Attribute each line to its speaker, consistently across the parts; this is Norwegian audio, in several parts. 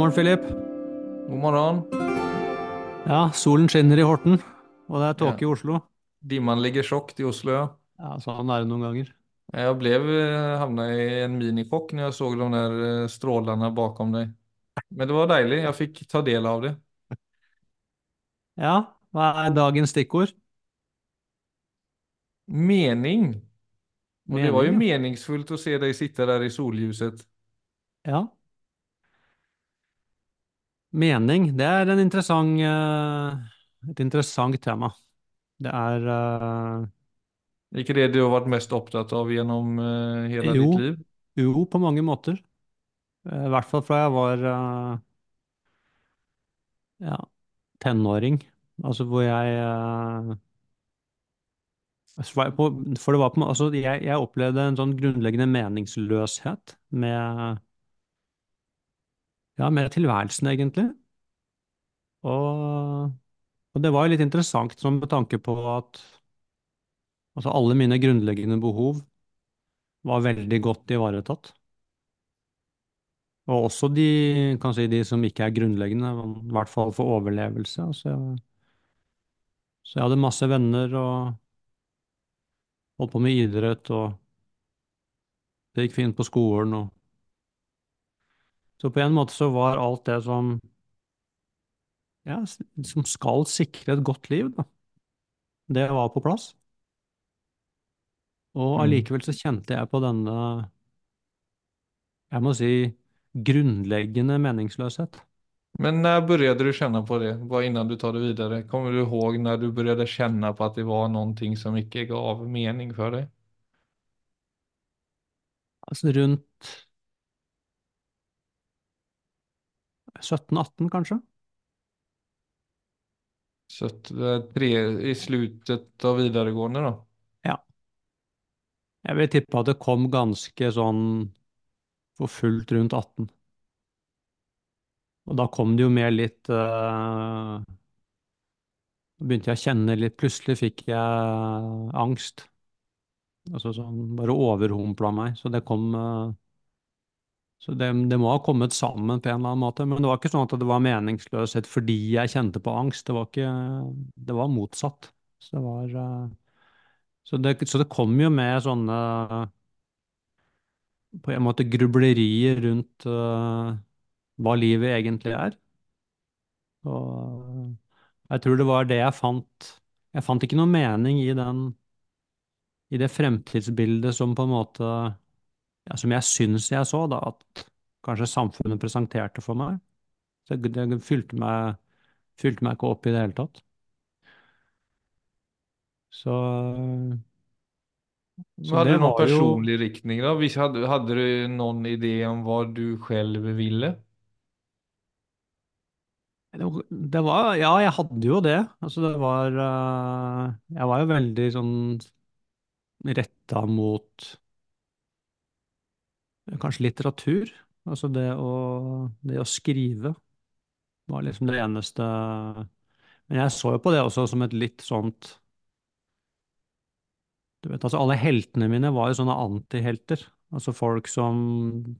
Speaker 1: morgen, Filip.
Speaker 2: God morgen.
Speaker 1: Ja, solen skinner i Horten, og det er
Speaker 2: Ja.
Speaker 1: i Oslo.
Speaker 2: Dimmen ligger tjukt i Oslo, ja.
Speaker 1: Ja, sånn er det noen ganger.
Speaker 2: Jeg ble havna i en minikokk når jeg så de der strålene bakom deg. Men det var deilig, jeg fikk ta del av det.
Speaker 1: Ja, hva er dagens stikkord?
Speaker 2: Mening. Og det var jo
Speaker 1: Mening,
Speaker 2: meningsfullt å se deg sitte der i solljuset.
Speaker 1: Ja. Mening, det er en interessant, eh, et interessant tema. Det er uh,
Speaker 2: Ikke det du har vært mest opptatt av gjennom uh, hele
Speaker 1: Jo.
Speaker 2: ditt liv?
Speaker 1: jo, på mange måter. Uh, I hvert fall fra jeg var ja, tenåring. Altså hvor jeg eh, For det var på, altså jeg, jeg opplevde en sånn grunnleggende meningsløshet med, ja, mer tilværelsen, egentlig. Og, og det var jo litt interessant sånn med tanke på at altså alle mine grunnleggende behov var veldig godt ivaretatt. Og også de, kan si, de som ikke er grunnleggende, i hvert fall for overlevelse. Altså, så jeg hadde masse venner og holdt på med idrett, og det gikk fint på skolen. Og... Så på en måte så var alt det som, ja, som skal sikre et godt liv, da, det var på plass. Og
Speaker 2: Mm.
Speaker 1: allikevel så kjente jeg på denne, jeg må si, grunnleggende meningsløshet.
Speaker 2: Men når begynte du kjenne på det? Bare innan du tar det videre. Kommer du ihåg når du begynte kjenne på at det var noe som ikke gav mening for deg?
Speaker 1: Altså rundt 17-18, kanskje?
Speaker 2: Så tre, i slutet av videregående da?
Speaker 1: Ja. Jeg vil tippe at det kom ganske sånn for fullt rundt 18. Og da kom det jo med litt Da begynte jeg å kjenne litt Plutselig fikk jeg angst. Altså sånn bare overhumpla meg. Så det kom eh, Så det, det må ha kommet sammen på en eller annen måte. Men det var ikke sånn at det var meningsløshet fordi jeg kjente på angst. Det var ikke Det var motsatt. Så det var eh, Så det, så kom jo med sånne på en måte grublerier rundt uh, hva livet egentlig er. Og jeg tror det var det jeg fant. Jeg fant ikke noe mening i den, i det fremtidsbildet som på en måte, ja, som jeg syns jeg så, da, at kanskje samfunnet presenterte for meg. Så det, det fylte meg, fylte meg ikke opp i det hele tatt. Så, så
Speaker 2: Hadde du noen
Speaker 1: personlig jo
Speaker 2: riktning da? Hadde, hadde du noen idé om hva du selv ville?
Speaker 1: Det var, ja, jeg hadde jo det. Altså, det var eh, Jeg var jo veldig sånn retta mot kanskje litteratur. Altså det å, det å skrive var liksom det eneste Men jeg så jo på det også som et litt sånt Du vet, altså alle heltene mine var jo sånne antihelter. Altså folk som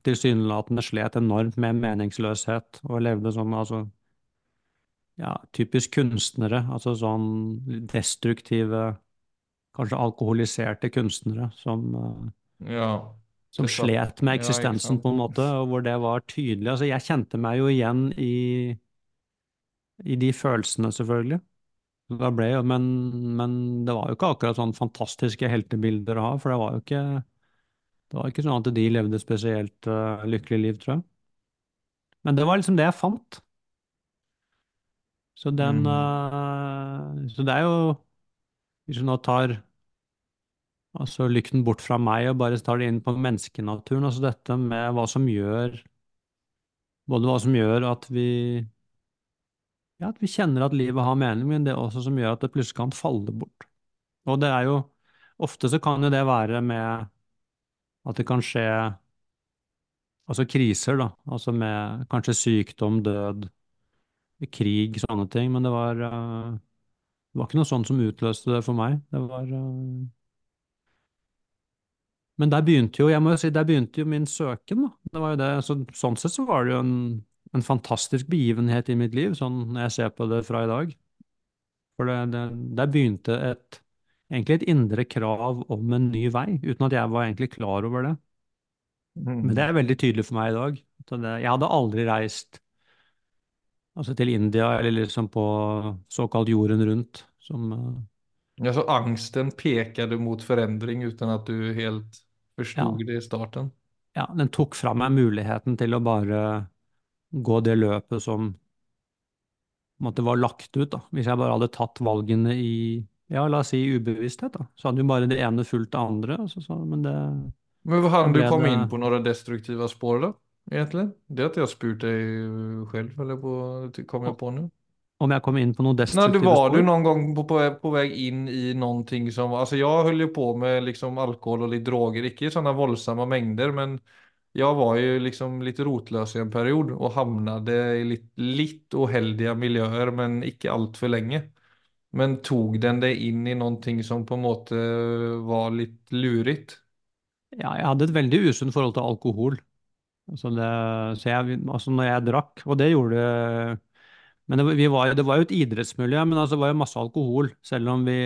Speaker 1: tilsynelatende slet enormt med meningsløshet og levde sånn, altså ja, typisk kunstnere, altså sånn destruktive, kanskje alkoholiserte kunstnere som, eh,
Speaker 2: Ja.
Speaker 1: Som slet med eksistensen
Speaker 2: ja,
Speaker 1: på en måte, og hvor det var tydelig. Altså jeg kjente meg jo igjen i, i de følelsene, selvfølgelig. Da ble jo, men, men det var jo ikke akkurat sånn fantastiske heltebilder å ha, for det var jo ikke, det var ikke sånn at de levde spesielt uh, lykkelig liv, tror jeg. Men det var liksom det jeg fant. Så den
Speaker 2: Mm.
Speaker 1: uh, Så det er jo Hvis du nå tar altså lykten bort fra meg og bare tar det inn på menneskenaturen, altså dette med hva som gjør Både hva som gjør at vi ja, at vi kjenner at livet har mening, men det er også som gjør at det plutselig kan falle bort. Og det er jo Ofte så kan jo det være med at det kan skje altså kriser, da. Altså med kanskje sykdom, død, krig, sånne ting. Men det var eh, Det var ikke noe sånt som utløste det for meg. Det var eh, Men der begynte jo jeg må jo si, der begynte jo min søken. da. Det var jo det, så, sånn sett så var det jo en, en fantastisk begivenhet i mitt liv, sånn når jeg ser på det fra i dag. For det, det, der begynte et, egentlig et indre krav om en ny vei, uten at jeg var egentlig klar over det. Men det er veldig tydelig for meg i dag. Det, jeg hadde aldri reist altså til India eller liksom på såkalt jorden rundt, som ja,
Speaker 2: Så angsten pekade mot forandring uten at du helt
Speaker 1: ja,
Speaker 2: det i starten.
Speaker 1: ja, den tok fra meg muligheten til å bare gå det løpet som måte var lagt ut. da. Hvis jeg bare hadde tatt valgene i ja, la oss si ubevissthet, da. Så hadde jo bare det ene fulgt det andre. Altså, så, men det,
Speaker 2: Men
Speaker 1: da
Speaker 2: hann du
Speaker 1: ble
Speaker 2: inn på noen destruktive spår da? Egentlig? Det har jeg har spurt deg selv, eller på, kom jeg på nu.
Speaker 1: Om jeg kom inn på noen
Speaker 2: destruktivt du
Speaker 1: destruktive
Speaker 2: var du någon gång på, på, på väg in i någonting som, alltså jag höll ju på med liksom alkohol och lite droger, icke i sådana våldsamma mängder, men jag var ju liksom lite rotlös i en period och hamnade i lite, lite oheldiga miljöer, men icke allt för länge. Men tog den dig in i någonting som på en måte var litt lurigt?
Speaker 1: Ja, jeg hadde et veldig usunt forhold til alkohol. Altså det, så jeg, altså når jeg drakk, og det gjorde Men det, var- vi var, det var jo et idrettsmiljø, men altså det var jo masse alkohol, selv om vi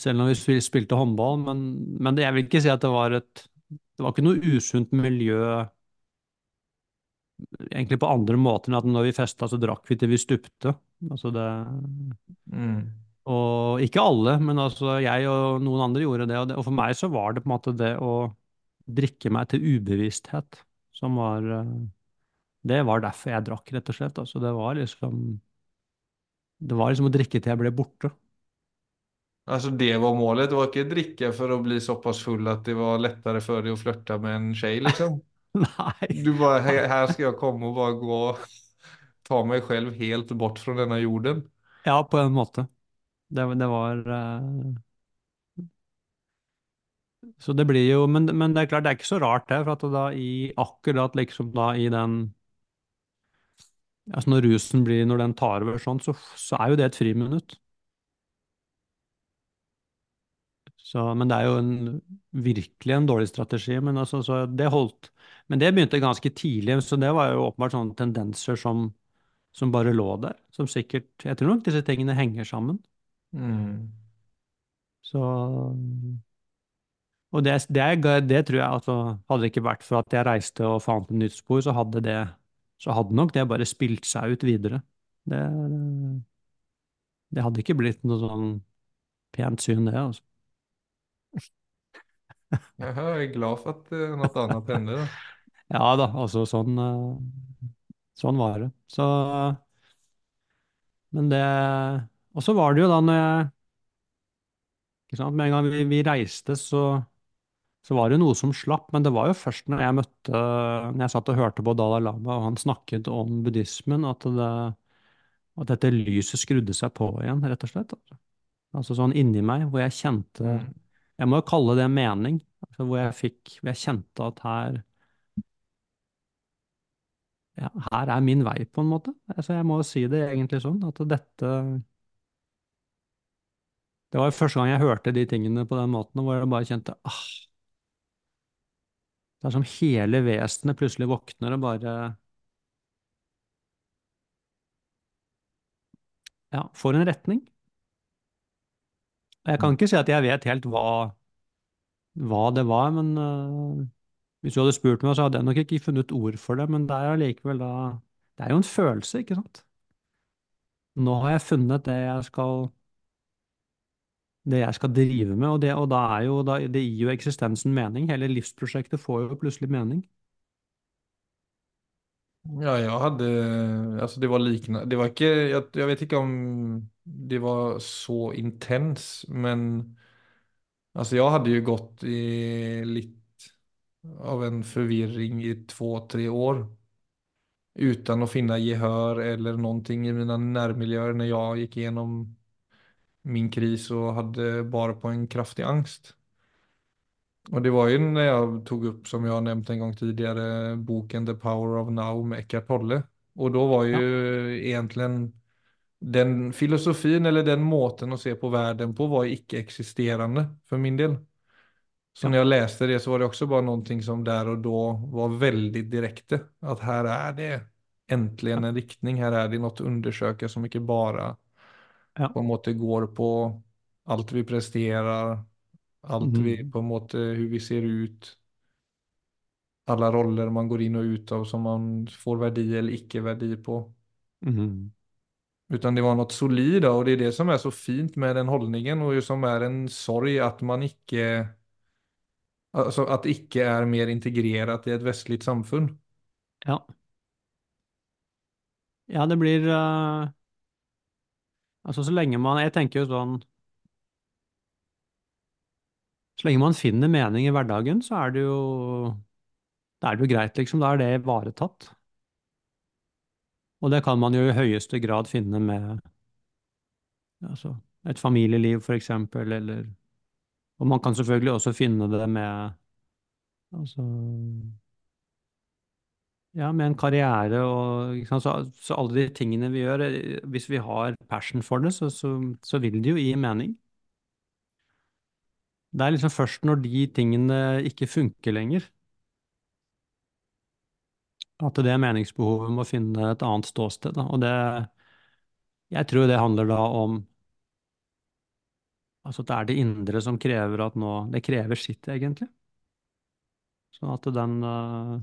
Speaker 1: selv om vi spilte håndball. Men, men det, jeg vil ikke si at det var et Det var ikke noe usunt miljø egentlig på andre måter enn at når vi festa, så drakk vi til vi stupte. Altså det,
Speaker 2: Mm.
Speaker 1: og ikke alle, men altså jeg og noen andre gjorde det. Og, det. og for meg så var det på en måte det å drikke meg til ubevissthet som var eh, Det var derfor jeg drakk, rett og slett. Altså det var liksom Det var liksom å drikke til jeg ble borte.
Speaker 2: Altså det var målet, det var ikke drikke for å bli såpass full at det var lettere for deg å flørte med en tjej liksom.
Speaker 1: Nei.
Speaker 2: Du bare her, her skal jeg komme og bare gå, ta meg selv helt bort fra denne jorden.
Speaker 1: Ja, på en måte. Det, det var uh... Så det blir jo men, men det er klart, det er ikke så rart, det. For at da i akkurat liksom da i den Altså når rusen blir Når den tar over sånn, så, så er jo det et friminutt. Så, men det er jo en, virkelig en dårlig strategi. Men, altså, så det holdt. men det begynte ganske tidlig, så det var jo åpenbart sånne tendenser som, som bare lå der. Som sikkert Jeg tror nok disse tingene henger sammen.
Speaker 2: Mm.
Speaker 1: Så Og det, det, det tror jeg altså Hadde det ikke vært for at jeg reiste og fant et nytt spor, så hadde det så hadde nok det bare spilt seg ut videre. Det, det hadde ikke blitt noe sånn pent syn, det, altså.
Speaker 2: Jeg er glad for at eh, något da. hände.
Speaker 1: Ja da, altså sånn eh, Sånn var det. Så Men det Og så var det jo da når jeg ikke sant, Med en gang vi, vi reiste, så så var det noe som slapp, men det var jo først når jeg møtte Når jeg satt og hørte på Dalai Lama, og han snakket om buddhismen, at, det, at dette lyset skrudde seg på igjen, rett og slett. Altså, sånn inni meg, hvor jeg kjente
Speaker 2: Mm.
Speaker 1: Jeg må jo kalle det mening. Altså hvor jeg fikk Hvor jeg kjente at her ja, her er min vei, på en måte. Altså jeg må jo si det egentlig sånn, at dette Det var jo første gang jeg hørte de tingene på den måten, hvor jeg bare kjente ah, Det er som hele vesenet plutselig våkner og bare ja, får en retning. Jeg kan ikke si at jeg vet helt hva, hva det var, men uh, hvis du hadde spurt meg, så hadde jeg nok ikke funnet ord for det, men det er allikevel da Det er jo en følelse, ikke sant? Nå har jeg funnet det jeg skal det jeg skal drive med, og, det, og da er jo, da, det gir jo eksistensen mening. Hele livsprosjektet får jo plutselig mening.
Speaker 2: Ja, jeg hadde Altså, det var liknende det var ikke jeg, jeg, vet ikke om det var så intens, men Altså, jeg hadde jo gått i litt av en forvirring i två, tre år uten å finne gehør eller någonting i mine nærmiljøer når jeg gikk igenom min kris og hadde bare på en kraftig angst. Og det var jo når jeg tog opp, som jeg har nevnt en gang tidligere, boken The Power of Now med Eckhart Tolle. Og da var
Speaker 1: Ja.
Speaker 2: egentlig den filosofien, eller den måten å se på verden på var ikke-eksisterende for min del. Så
Speaker 1: Ja.
Speaker 2: jeg jag läste det så var det også bare noe som der og da var veldig direkte. At her er det
Speaker 1: endelig
Speaker 2: en riktning, her er det noe å undersøke som ikke bara
Speaker 1: ja.
Speaker 2: på en måte går på alt vi presterer, alt
Speaker 1: mm.
Speaker 2: vi på en måte hur vi ser ut, alla roller man går in og ut av som man får verdi eller ikke verdi på.
Speaker 1: Mm.
Speaker 2: Utan det var noe solida og det er det som er så fint med den holdningen, og som er en sorg at man ikke at att ikke er mer integrert i et vestlig samfunn.
Speaker 1: Ja. ja, det blir eh, Altså, så lenge man Jeg tenker jo sånn Så lenge man finner mening i hverdagen, så er det jo Da er det jo greit, liksom. Da er det ivaretatt. Og det kan man jo i høyeste grad finne med altså, et familieliv, for eksempel, eller Og man kan selvfølgelig også finne det med altså ja, med en karriere og ikke sant? Så, så alle de tingene vi gjør, eh, hvis vi har passion for det, så, så, så vil det jo gi mening. Det er liksom først når de tingene ikke funker lenger, at det meningsbehovet må finne et annet ståsted. Da. Og det, jeg tror det handler da om altså at det er det indre som krever at nå Det krever sitt, egentlig. Sånn at den eh,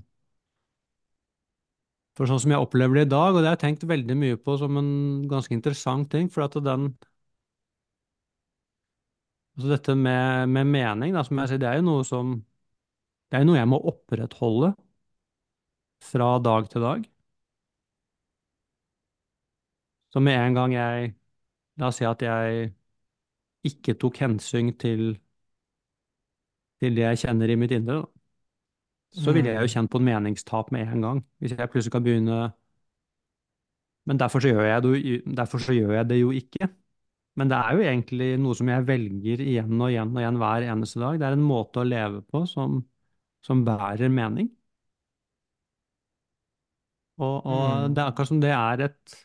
Speaker 1: For sånn som jeg opplever det i dag, og det har jeg tenkt veldig mye på som en ganske interessant ting, for at den Altså dette med, med mening, da, som jeg sier, det er jo noe som Det er jo noe jeg må opprettholde fra dag til dag. Så med en gang jeg La oss si at jeg ikke tok hensyn til, til det jeg kjenner i mitt indre, da, så ville jeg jo
Speaker 2: Mm.
Speaker 1: kjent på en meningstap med en gang. Hvis jeg plutselig kan begynne Men derfor så det, derfor så gjør jeg det jo ikke. Men det er jo egentlig noe som jeg velger igjen og igjen og igjen hver eneste dag. Det er en måte å leve på som, som bærer mening. Og, og det
Speaker 2: Mm.
Speaker 1: er akkurat som det er et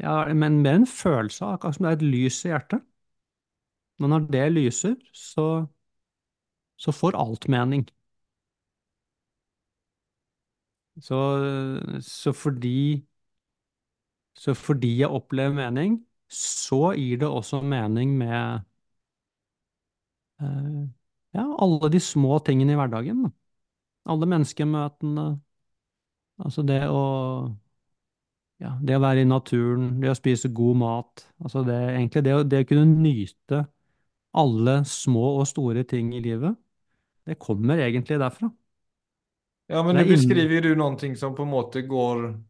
Speaker 1: ja, men mer en følelse av akkurat som det er et lys i hjertet. Men når det lyser, så, så får alt mening. Så, så fordi så fordi jeg opplever mening, så gir det også mening med uh, ja, alle de små tingene i hverdagen. Alle menneskemøtene. Altså det å ja, det å være i naturen, det å spise god mat. Altså det, egentlig det det å kunne nyte alle små og store ting i livet, det kommer egentlig derfra.
Speaker 2: Ja, men
Speaker 1: Det
Speaker 2: nu
Speaker 1: er
Speaker 2: beskriver ju du någonting som på en måte går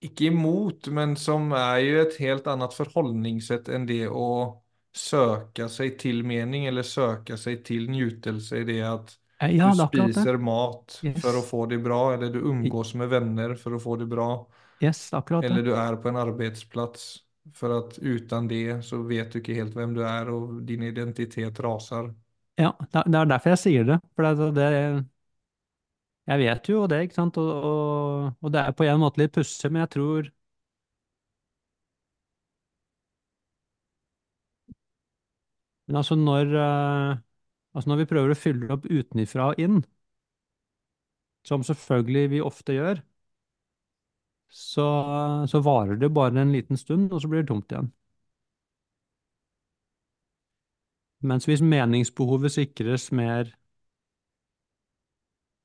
Speaker 2: ikke imot, men som är ju ett helt annat förhållningssätt än det att söka sig till mening eller söka sig till njutelse i det att
Speaker 1: ja, du er
Speaker 2: spiser mat för att
Speaker 1: Yes.
Speaker 2: få det bra eller du umgås med vänner för att få det bra
Speaker 1: Yes,
Speaker 2: eller du är på en arbetsplats för att utan det så vet du inte helt vem du är och din identitet rasar.
Speaker 1: Ja, det er er derfor jeg sier det. For det, det Jeg vet jo det, ikke sant, og, og, og det er på en måte litt pussig, men jeg tror Men altså, når eh, Altså, når vi prøver å fylle opp utenifra og inn, som selvfølgelig vi ofte gjør, så, så varer det bare en liten stund, og så blir det tomt igjen. Mens hvis meningsbehovet sikres mer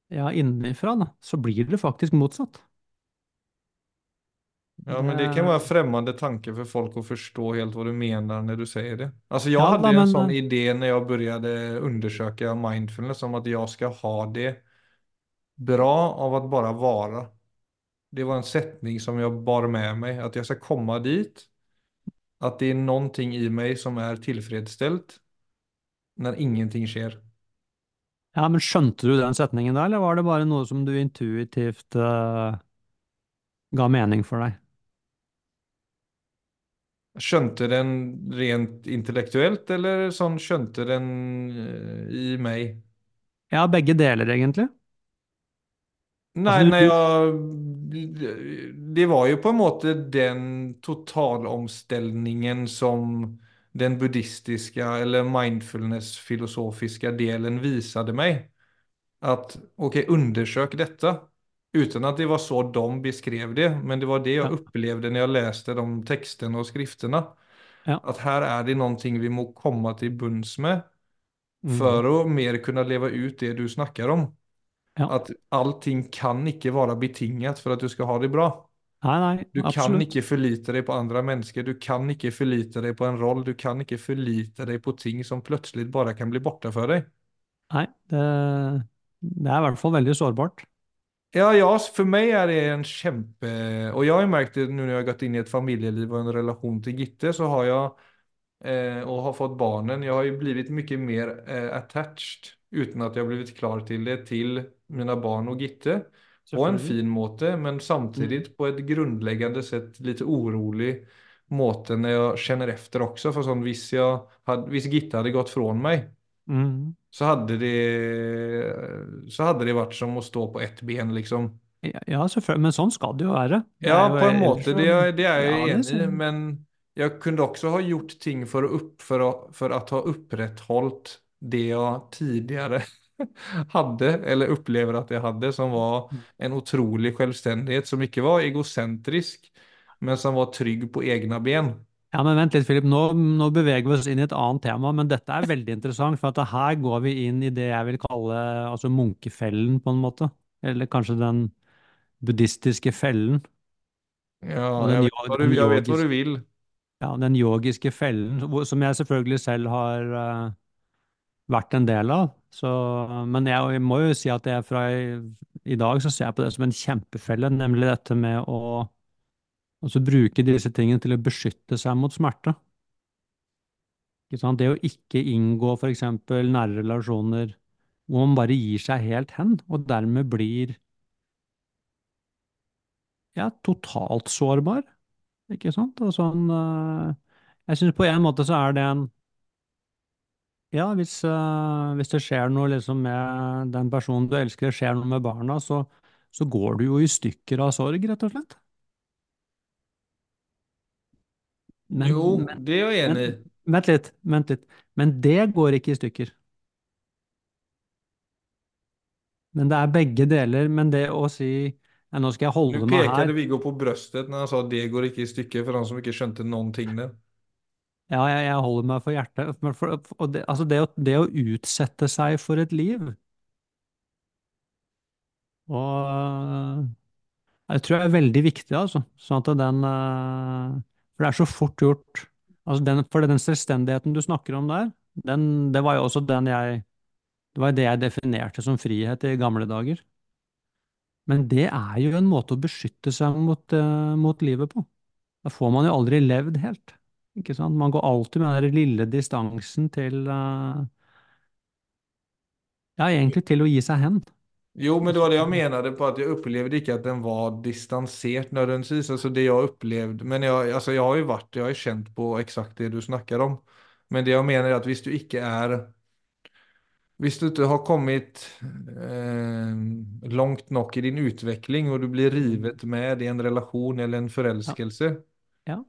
Speaker 1: ja, innenfra, da, så blir det faktisk motsatt.
Speaker 2: Ja, men det kan være fremmede tanke for folk å forstå helt hva du mener når du sier det. Altså, jeg
Speaker 1: Ja,
Speaker 2: hadde
Speaker 1: da,
Speaker 2: en
Speaker 1: men,
Speaker 2: sån
Speaker 1: eh,
Speaker 2: idé når jeg började undersøke mindfulness om at jeg skal ha det bra av å bare være. Det var en setning som jeg bar med meg, at jeg skal komme dit, at det er noe i meg som er tillfredsställt när ingenting skjer.
Speaker 1: Ja, men skjønte du den setningen da, eller var det bare noe som du intuitivt uh, ga mening for deg?
Speaker 2: Skjønte den rent intellektuelt, eller sånn skjønte den uh, i meg?
Speaker 1: Ja, begge deler, egentlig.
Speaker 2: Nei,
Speaker 1: du-
Speaker 2: när
Speaker 1: du-
Speaker 2: Det var jo på en måte den totalomställningen som den buddhistiska eller mindfulness-filosofiska delen visade mig att okej, undersök detta. Utan att det var så de beskrev det, men det var det jag
Speaker 1: Ja,
Speaker 2: upplevde när jag läste de texterna och skrifterna.
Speaker 1: ja,
Speaker 2: Att här är det någonting vi må komma till bunds med
Speaker 1: mm.
Speaker 2: för att mer kunna leva ut det du snackar om.
Speaker 1: ja.
Speaker 2: At allting kan ikke være betinget for at du skal ha det bra.
Speaker 1: Nei, nei,
Speaker 2: Du kan ikke forlite deg på andre mennesker, du kan ikke forlite deg på en roll, du kan ikke forlite deg på ting som plutselig bare kan bli borte for deg.
Speaker 1: Nei, det, det er i hvert fall veldig sårbart.
Speaker 2: Ja, ja, for meg er det en kjempe... Og jeg har jo merkt det nå når jeg har gått inn i et familieliv og en relasjon til Gitte, så har jeg eh, og har fått barnen, jeg har jo blitt mye mer eh, attached uten at jeg har blitt klar til det, til mine barn og Gitte. På en fin måte, men samtidig
Speaker 1: Mm.
Speaker 2: på et grunnleggende sett litt urolig måte når jeg kjenner efter også. For sånn, hvis, had, hvis Gitte hadde gått fra meg,
Speaker 1: Mm.
Speaker 2: så hadde det, så hadde det vært som å stå på ett ben, liksom.
Speaker 1: Ja, selvfølgelig. Men sånn skal det jo være. Det
Speaker 2: Ja,
Speaker 1: jo
Speaker 2: på en måte, det, det er jeg
Speaker 1: ja,
Speaker 2: enig i,
Speaker 1: ser
Speaker 2: men jeg kunne også ha gjort ting for å, opp, for å, for at ha opprettholdt det jeg tidligere hadde, eller opplever at jeg hadde, som var en utrolig selvstendighet, som ikke var egosentrisk, men som var trygg på egne ben.
Speaker 1: Ja, men vent litt, Philip. Nå, nå beveger vi oss inn i et annet tema, men dette er veldig interessant. For at her går vi inn i det jeg vil kalle altså munkefellen, på en måte. Eller kanskje den buddhistiske fellen.
Speaker 2: Ja, jeg vet hva du, jeg vet hva du vil.
Speaker 1: ja, den yogiske fellen, som jeg selvfølgelig selv har uh, vært en del av. Så, men jeg, må jo si at jeg fra i, i dag så ser jeg på det som en kjempefelle, nemlig dette med å altså bruke disse tingene til å beskytte seg mot smerte. Det å ikke inngå f.eks. nære relasjoner hvor man bare gir seg helt hen, og dermed blir ja, totalt sårbar. Ikke sant? Og sånn, eh, jeg syns på en måte så er det en Ja, hvis, eh, hvis det skjer noe liksom med den personen du elsker, det skjer noe med barna, så, så går du jo i stykker av sorg, rett og slett. Men,
Speaker 2: Jo,
Speaker 1: men,
Speaker 2: det er jeg
Speaker 1: men
Speaker 2: enig i.
Speaker 1: vent litt, vent litt. Men det går ikke i stykker. Men det er begge deler. Men det å si ja, nå skal jeg
Speaker 2: Nå
Speaker 1: holde meg
Speaker 2: pekte
Speaker 1: her
Speaker 2: Viggo på brøstet når han sa det går ikke i stykker, for han som ikke skjønte noen ting der.
Speaker 1: Ja, jeg, jeg holder meg for hjertet. Men for, og det, altså det, å, det å utsette seg for et liv og Jeg tror det er veldig viktig, altså. Sånn at den eh, For det er så fort gjort. Altså den, for den selvstendigheten du snakker om der, den, det var jo også den jeg Det var det jeg definerte som frihet i gamle dager. Men det er jo en måte å beskytte seg mot, eh, mot livet på. Da får man jo aldri levd helt. Ikke sant? Man går alltid med den lille distansen til uh, Ja, egentlig til å gi seg hen.
Speaker 2: Jo, men det var det jeg menade på at jeg opplevde ikke at den var distansert nødvendigvis. Altså det jeg opplevde, men jeg, altså jeg har jo vært, jeg har jo kjent på eksakt det du snakker om. Men det jeg mener er at hvis du ikke er, hvis du ikke har kommet eh, langt nok i din utvikling, og du blir rivet med i en relasjon eller en forelskelse,
Speaker 1: Ja, ja,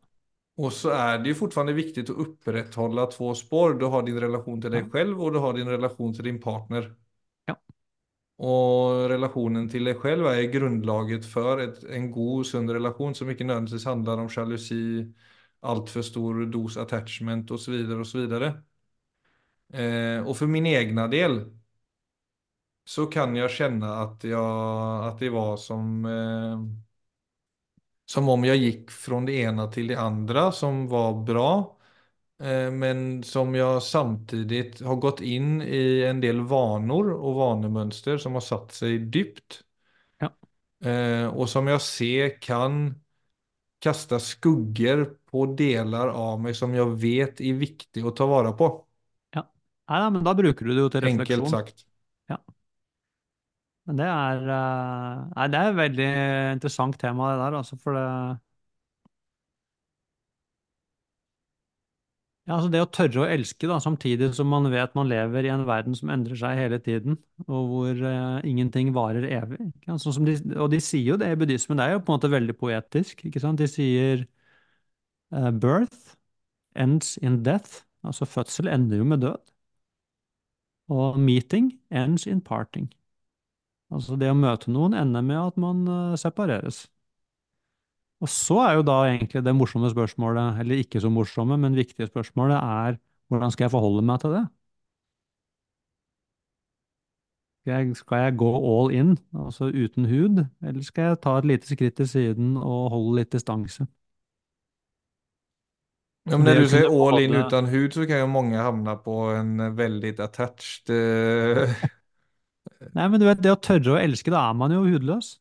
Speaker 2: og så er det jo fortfarande viktig å opprettholde to spår. Du har din relasjon til deg selv, og du har din relasjon til din partner.
Speaker 1: ja,
Speaker 2: Og relasjonen til deg selv er grunnlaget for et, en god, sunn relasjon som ikke nødvendigvis handler om sjalusi, altfor stor dos attachment osv. osv. Eh, og for min egen del så kan jeg kjenne at, jeg, at det var som eh, som om jeg gikk fra det ene til det andre, som var bra. Eh, Men som jeg samtidig har gått inn i en del vaner og vanemønster som har satt seg dypt.
Speaker 1: ja,
Speaker 2: Eh, Og som jeg ser kan kaste skugger på deler av meg som jeg vet er viktig å ta vare på.
Speaker 1: ja. Nei, men da bruker du det jo til refleksjon.
Speaker 2: Enkelt sagt.
Speaker 1: Ja. Men det er, eh, nei, det er et veldig interessant tema, det der, altså, for det Ja, altså det å tørre å elske, da, samtidig som man vet man lever i en verden som endrer seg hele tiden, og hvor eh, ingenting varer evig. Ikke? sant? Sånn som de, og de sier jo det i buddhismen, det er jo på en måte veldig poetisk. ikke sant? De sier eh, birth, ends in death. Altså fødsel ender jo med død. Og meeting ends in parting. Altså det å møte noen ender med at man eh, separeres. Og så er jo da egentlig det morsomme spørsmålet, eller ikke så morsomme, men viktige spørsmålet, er hvordan skal jeg forholde meg til det? Skal jeg, skal jeg gå all in, altså uten hud, eller skal jeg ta et lite skritt til siden og holde litt distanse?
Speaker 2: Ja, men
Speaker 1: Når
Speaker 2: du
Speaker 1: sier
Speaker 2: all in uten hud så kan jo mange havne på en veldig attached. eh,
Speaker 1: Nei, men du vet, det å tørre å elske, da er man jo hudløs.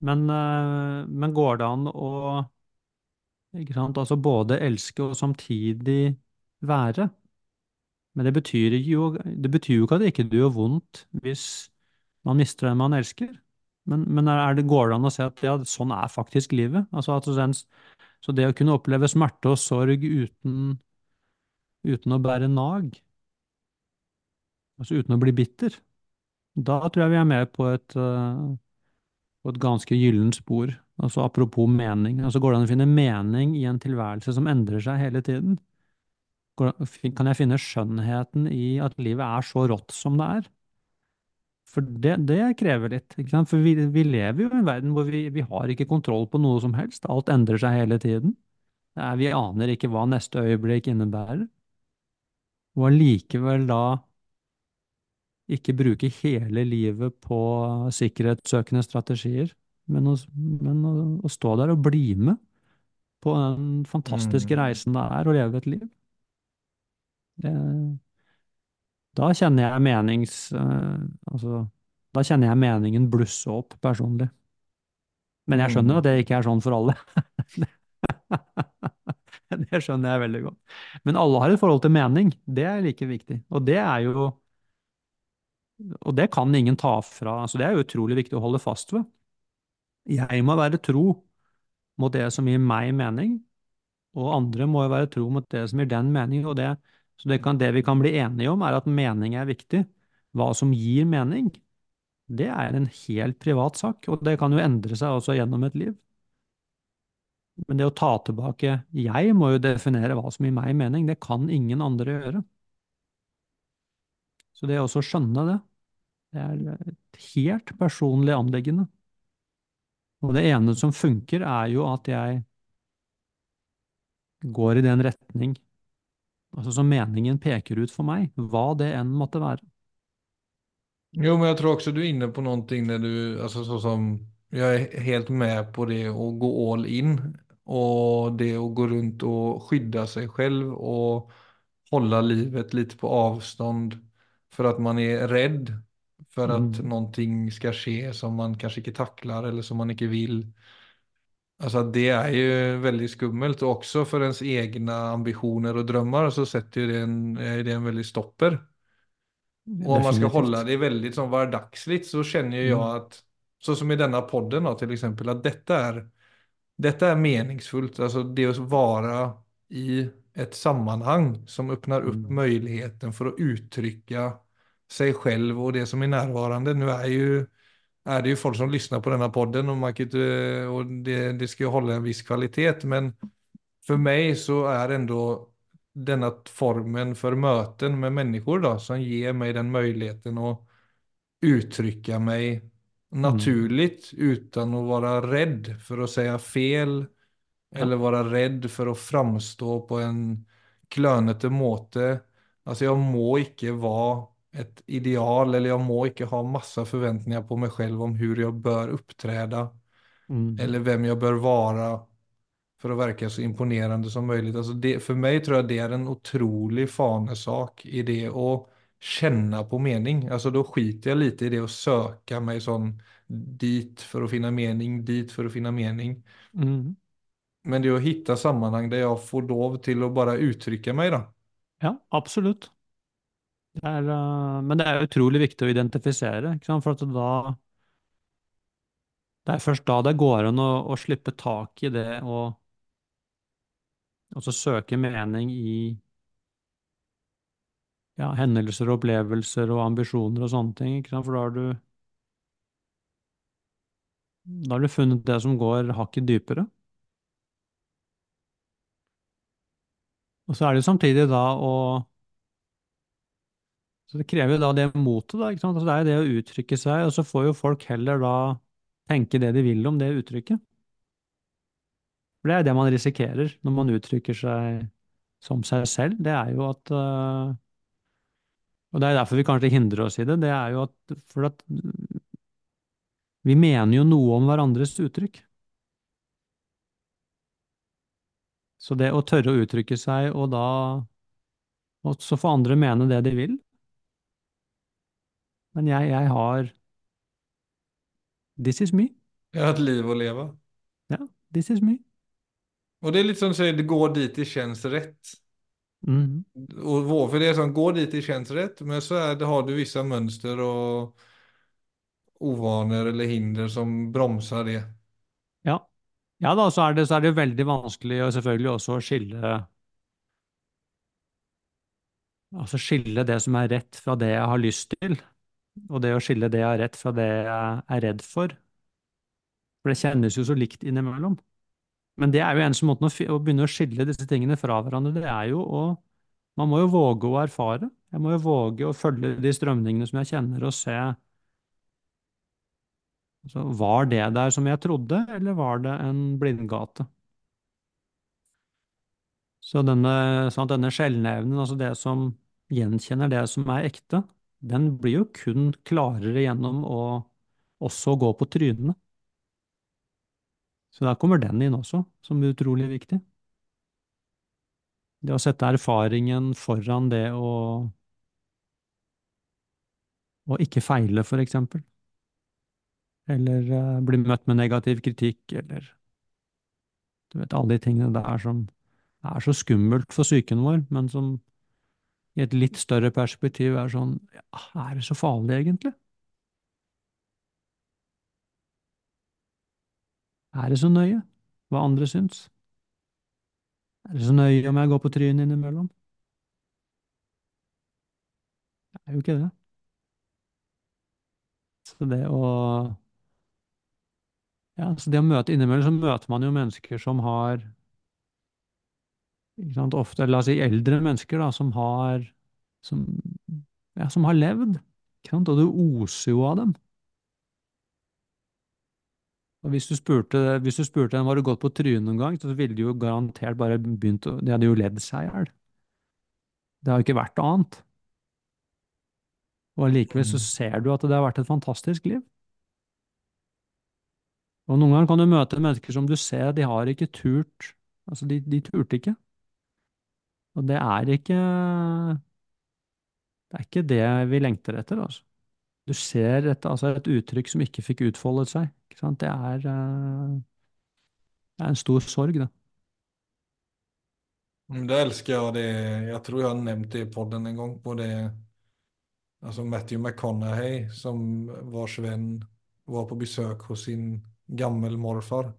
Speaker 1: Men, eh, men går det an å ikke sant, altså både elske og samtidig være? Men det betyr jo, det betyr jo ikke at det ikke gjør vondt hvis man mister den man elsker. Men, men det, går det an å se at ja, sånn er faktisk livet? Altså den, så det å kunne oppleve smerte og sorg uten, uten å bære nag, altså uten å bli bitter, da tror jeg vi er med på et, eh, på et ganske gyllent spor. Altså apropos mening. Altså går det an å finne mening i en tilværelse som endrer seg hele tiden? Kan jeg finne skjønnheten i at livet er så rått som det er? For det, det krever litt. For vi, vi lever jo i en verden hvor vi, vi har ikke kontroll på noe som helst. Alt endrer seg hele tiden. Vi aner ikke hva neste øyeblikk innebærer. Og allikevel da ikke bruke hele livet på sikkerhetssøkende strategier, men å, men å, å stå der og bli med på den fantastiske
Speaker 2: mm.
Speaker 1: reisen det er å leve et liv. Det, da kjenner jeg menings... eh, altså, da kjenner jeg meningen blusse opp personlig. Men jeg skjønner at det
Speaker 2: Mm.
Speaker 1: ikke er sånn for alle. Det skjønner jeg veldig godt. Men alle har et forhold til mening. Det er like viktig. Og det er jo Og det kan ingen ta fra. Altså, det er utrolig viktig å holde fast ved. Jeg må være tro mot det som gir meg mening, og andre må jo være tro mot det som gir den mening. Og det, så det, kan, det vi kan bli enige om, er at mening er viktig. Hva som gir mening, det er en helt privat sak, og det kan jo endre seg også gjennom et liv. Men det å ta tilbake Jeg må jo definere hva som gir meg mening. Det kan ingen andre gjøre. Så det å også skjønne det, det er et helt personlig anliggende. Og det ene som funker, er jo at jeg går i den retning altså som meningen peker ut for meg, hva det enn måtte være.
Speaker 2: Jo, men jeg tror også du er inne på noe når du, altså sånn som, Jeg er helt med på det å gå all in. og det å gå rundt og skydde seg selv og holde livet litt på avstånd. for at man er rädd för att
Speaker 1: Mm.
Speaker 2: någonting ska ske som man kanske inte tacklar eller som man inte vill. Alltså det är ju väldigt skummelt och också för ens egna ambitioner och drömmar så sätter ju det en, är det en väldigt stopper. Och om man ska hålla det väldigt som vardagsligt så känner ju
Speaker 1: Mm.
Speaker 2: jag att, så som i denna podden då, till exempel, att detta är, detta är meningsfullt. Alltså det att vara i ett sammanhang som öppnar upp
Speaker 1: Mm.
Speaker 2: möjligheten för att uttrycka sig själv och det som är närvarande. Nu är ju är det ju folk som lyssnar på denna podden och, man kan inte, och det, det ska ju hålla en viss kvalitet. Men för mig så är ändå denna formen för möten med människor då, som ger mig den möjligheten att uttrycka mig naturligt utan att vara rädd för att säga fel
Speaker 1: Ja.
Speaker 2: eller vara rädd för att framstå på en klönete måte. Alltså jag må ikke vara ett ideal eller jag må ikke ha massa forventninger på meg selv om hur jeg bør uppträda
Speaker 1: Mm.
Speaker 2: eller hvem jeg bør være for å virke så imponerende som mulig. Alltså det, för mig tror jeg det er en otrolig fanesak i det å kjenne på mening. Alltså da skiter jeg litt i det å søke meg sånn dit for å finne mening, dit for å finne mening.
Speaker 1: Mm.
Speaker 2: Men det å finne sammenheng sammanhang jeg jag får lov til å bare uttrykke meg, da.
Speaker 1: Ja, absolutt. Det er, uh, men det er utrolig viktig å identifisere, ikke sant? for at da Det er først da det går an å, å slippe tak i det og, og så søke mening i ja, hendelser og opplevelser og ambisjoner og sånne ting, ikke sant? For da har du da har du funnet det som går hakket dypere. Og så er det samtidig da å Så det krever jo da det motet, da. ikke sant? Altså det er jo det å uttrykke seg, og så får jo folk heller da tenke det de vil om det uttrykket. For det er det man risikerer når man uttrykker seg som seg selv. Det er jo at øh, Og det er derfor vi kanskje hindrer oss i det. Det er jo at For at vi mener jo noe om hverandres uttrykk. Så det å tørre å uttrykke seg, og da også få andre mene det de vil Men jeg, jeg har This is me.
Speaker 2: Jeg har et liv å leve.
Speaker 1: Ja, this is me.
Speaker 2: Og det er litt sånn som det går dit det kjennes
Speaker 1: rett.
Speaker 2: Mm. Og hvorfor det er sånn, går dit det kjennes rett, men så det, har du visse mønster og uvaner eller hinder som bremser det.
Speaker 1: Ja. Ja da, så er det, så er det veldig vanskelig og selvfølgelig også å skille Altså skille det som er rett fra det jeg har lyst til, og det å skille det jeg har rett fra det jeg er redd for. For det kjennes jo så likt innimellom. Men det er jo eneste måten å, å begynne å skille disse tingene fra hverandre, det er jo å Man må jo våge å erfare. Jeg må jo våge å følge de strømningene som jeg kjenner, og se altså, Var det der som jeg trodde, eller var det en blindgate? Så denne, sånn denne sjeldenevnen, altså det som gjenkjenner det som er ekte, den blir jo kun klarere gjennom å også gå på trynene. Så der kommer den inn også, som er utrolig viktig. Det å sette erfaringen foran det å, å ikke feile, for eksempel. Eller uh, bli møtt med negativ kritikk, eller du vet, alle de tingene der som er så skummelt for psyken vår, men som i et litt større perspektiv er sånn ja, Er det så farlig, egentlig? Er det så nøye hva andre syns? Er det så nøye om jeg går på trynet innimellom? Det er jo ikke det. Så det å Ja, så det å møte innimellom, så møter man jo mennesker som har ofte, la oss si eldre mennesker, da, som har som, ja, som har levd. Og det oser jo av dem. Og hvis du spurte, hvis du spurte dem har du gått på trynet noen gang, så ville de jo garantert bare begynt å De hadde jo ledd seg i hjel. Det har jo ikke vært noe annet. Og allikevel så ser du at det har vært et fantastisk liv. Og noen ganger kan du møte mennesker som du ser de har ikke turt Altså, de, de turte ikke. Og det er ikke Det er ikke det vi lengter etter, altså. Du ser et, altså et uttrykk som ikke fikk utfoldet seg. Det er, eh, det er en stor sorg, det.
Speaker 2: Det elsker jeg. det. jeg tror jeg har nevnt det i podden en gang. på det. altså Matthew McConaughey som vars venn var på besøk hos sin gammelmorfar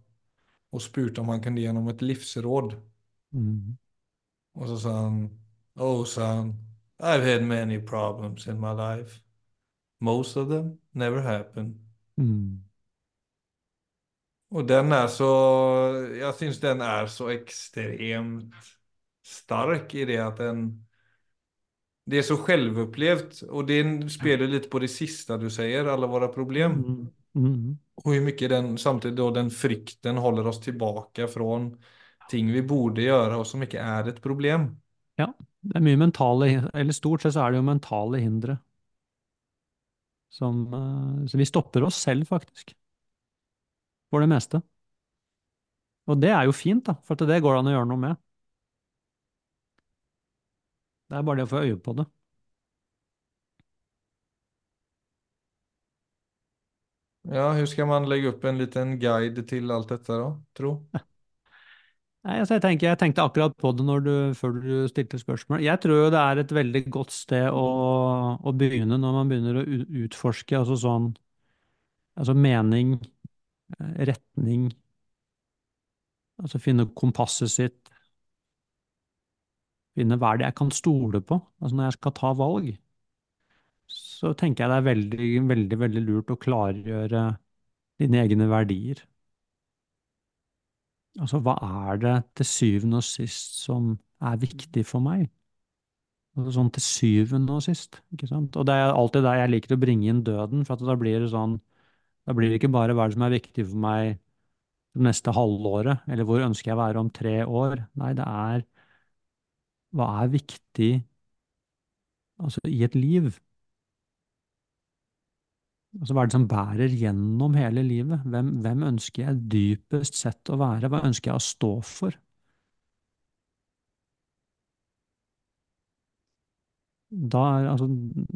Speaker 2: og spurte om han kunne gi ham et livsråd.
Speaker 1: Mm.
Speaker 2: Och så sa han, Oh son, I've had many problems in my life. Most of them never happened.
Speaker 1: Mm.
Speaker 2: Og den er så, Jeg syns den er så extremt stark i det at den, det er så selvopplevd, og det spiller litt på det sista du säger, alle våre problem.
Speaker 1: Mm. Mm.
Speaker 2: Og hvor mye den, samtidig den frykten håller oss tilbake från ting vi burde gjøre, og som ikke er et problem.
Speaker 1: Ja, det er mye mentale Eller stort sett så er det jo mentale hindre. Som eh, Så vi stopper oss selv, faktisk. For det meste. Og det er jo fint, da, for det går det an å gjøre noe med. Det er bare det å få øye på det.
Speaker 2: Ja, hvordan skal man legge opp en liten guide til alt dette, da, tro?
Speaker 1: Nei, altså jeg, tenker, jeg tenkte akkurat på det du, før du stilte spørsmål. Jeg tror jo det er et veldig godt sted å, å begynne når man begynner å utforske altså sånn altså mening, eh, retning, altså finne kompasset sitt, finne hva det jeg kan stole på, altså når jeg skal ta valg. Så tenker jeg det er veldig, veldig, veldig lurt å klargjøre dine egne verdier. Altså, hva er det til syvende og sist som er viktig for meg. Altså sånn til syvende og sist, ikke sant? Og det er alltid der jeg liker å bringe inn døden, for da blir det sånn Da blir det ikke bare hva som er viktig for meg det neste halvåret, eller hvor ønsker jeg å være om tre år? Nei, det er hva er viktig altså, i et liv? Altså, hva er det som bærer gjennom hele livet? Hvem, hvem ønsker jeg dypest sett å være? Hva ønsker jeg å stå for? da er altså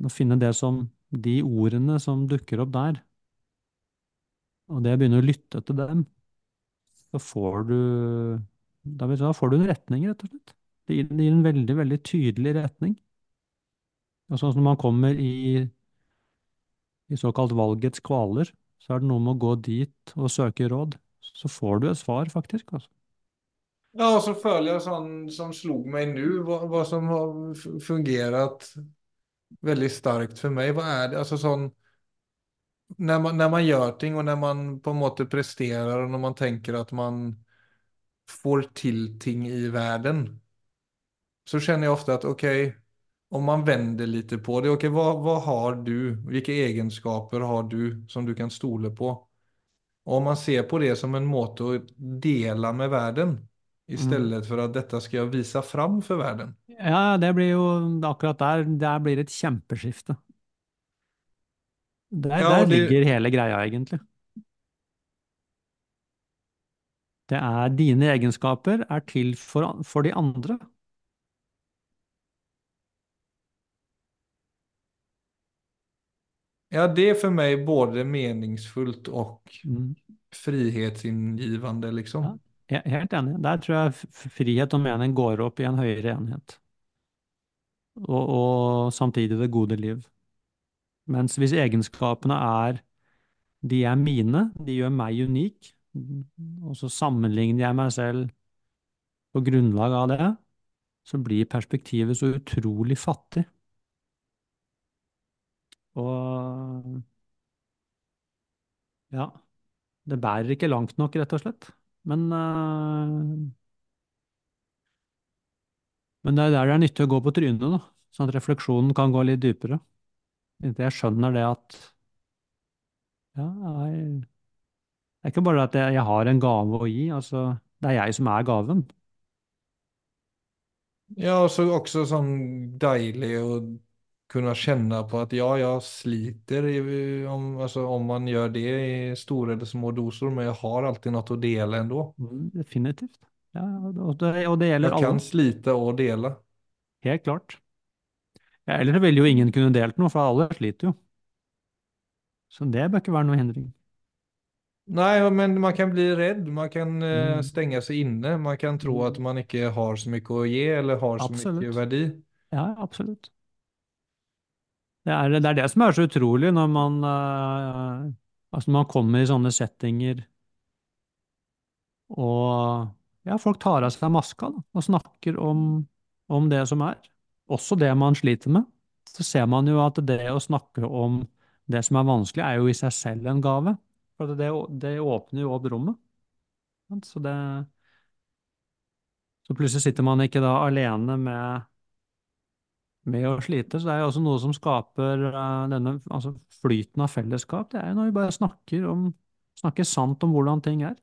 Speaker 1: å finne det som de ordene som dukker opp der, og det å begynne å lytte til dem, så får du da, da får du en retning, rett og slett. Det gir, det gir en veldig, veldig tydelig retning. Som når man kommer i, i såkalt valgets kvaler, så er det noe med å gå dit og søke råd. Så får du et svar, faktisk. altså.
Speaker 2: Ja, og så føler jeg sånn som slog meg nå, hva, hva som har fungert veldig sterkt for meg. Hva er det? Altså sånn når man, når man gjør ting, og når man på en måte presterer, og når man tenker at man får til ting i verden, så kjenner jeg ofte at ok, om man vender litt på det, ok, hva, hva har du? Hvilke egenskaper har du som du kan stole på? Og om man ser på det som en måte å dele med verden, istället for at dette skal jeg vise fram for verden.
Speaker 1: Ja, det blir jo akkurat der, der blir det et kjempeskifte. Der,
Speaker 2: Ja,
Speaker 1: der
Speaker 2: det-
Speaker 1: ligger hele greia, egentlig. Det er dine egenskaper er til for, for de andre.
Speaker 2: Ja, det er for meg både meningsfullt og
Speaker 1: Mm.
Speaker 2: frihetsinngivende, liksom.
Speaker 1: Ja. Helt enig. Der tror jeg frihet og mening går opp i en høyere enhet. Og, og samtidig det gode liv. Mens hvis egenskapene er de er mine, de gjør meg unik, og så sammenligner jeg meg selv på grunnlag av det, så blir perspektivet så utrolig fattig. Og ja, det bærer ikke langt nok, rett og slett. Men, øh, men det er der det er nyttig å gå på trynet, da, sånn at refleksjonen kan gå litt dypere. Inntil jeg skjønner det at ja, jeg, det er ikke bare at jeg, jeg har en gave å gi, altså det er jeg som er gaven.
Speaker 2: Ja, og så også sånn deilig å kunne kjenne på at ja, jeg sliter i, om, altså, om man gjør det i store eller små doser, men jeg har alltid noe å dele ändå.
Speaker 1: Mm, Definitivt. Ja, og det, og det gjelder
Speaker 2: Jeg
Speaker 1: alle.
Speaker 2: kan slite og dele.
Speaker 1: Helt klart. Ja, ellers ville jo ingen kunne delt noe, for alle sliter jo. Så det bør ikke være noe hindring.
Speaker 2: Nei, men man kan bli redd. Man kan eh,
Speaker 1: Mm.
Speaker 2: stenge seg inne. Man kan tro
Speaker 1: Mm.
Speaker 2: at man ikke har så mye å gi, eller har så
Speaker 1: Absolutt.
Speaker 2: mye verdi.
Speaker 1: Ja, absolutt. Det er, det er det som er så utrolig når man, uh, altså når man kommer i sånne settinger og ja, folk tar av seg maska da, og snakker om, om det som er, også det man sliter med. Så ser man jo at det å snakke om det som er vanskelig, er jo i seg selv en gave. For det, det åpner jo opp rommet. Så det Så plutselig sitter man ikke da alene med med å slite. Så det er jo også noe som skaper eh, denne altså flyten av fellesskap. Det er jo når vi bare snakker om snakker sant om hvordan ting er.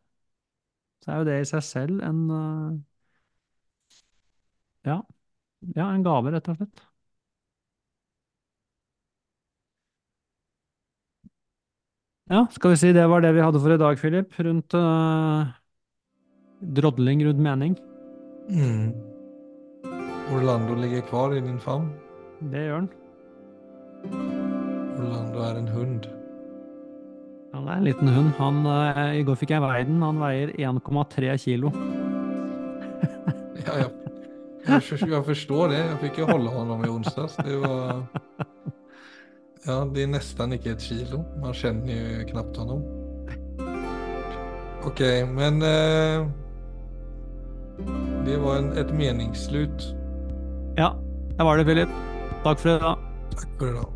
Speaker 1: Så er jo det i seg selv en eh, ja, ja, en gave, rett og slett. Ja, skal vi si det var det vi hadde for i dag, Philip, rundt uh, drodling rundt mening.
Speaker 2: Mm. Orlando ligger kvar i din favn.
Speaker 1: Det gjør han.
Speaker 2: Orlando er en hund.
Speaker 1: Han er en liten hund. Han, uh, I går fikk jeg veid den. Han veier 1,3 kilo.
Speaker 2: Ja, jeg, jeg, jeg forstår det. Jeg fikk jo holde honom i onsdags. Det var Ja, det er nesten ikke et kilo. Man kjenner jo knapt honom. Ok, men uh, Det var en, et meningsslut.
Speaker 1: Ja, det var det, Philip. Takk for i dag.
Speaker 2: Takk for i dag.